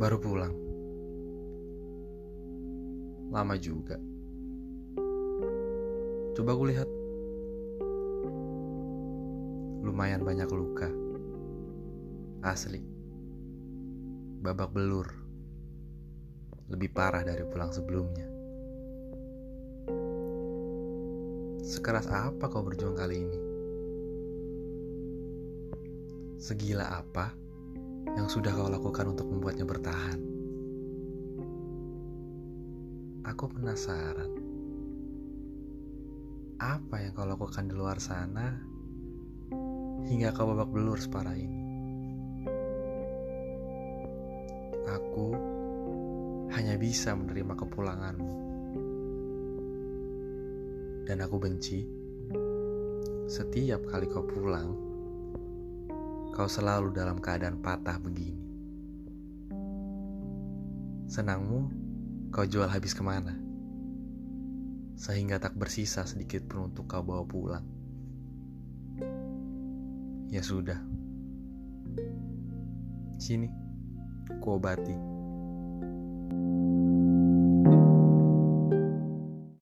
Baru pulang. Lama juga. Coba aku lihat. Lumayan banyak luka. Asli. Babak belur. Lebih parah dari pulang sebelumnya. Sekeras apa kau berjuang kali ini? Segila apa yang sudah kau lakukan untuk membuatnya bertahan? Aku penasaran. Apa yang kau lakukan di luar sana hingga kau babak belur separah ini? Aku hanya bisa menerima kepulanganmu. Dan aku benci setiap kali kau pulang, kau selalu dalam keadaan patah begini. Senangmu, kau jual habis ke mana? Sehingga tak bersisa sedikit pun untuk kau bawa pulang. Ya sudah. Sini, ku obati.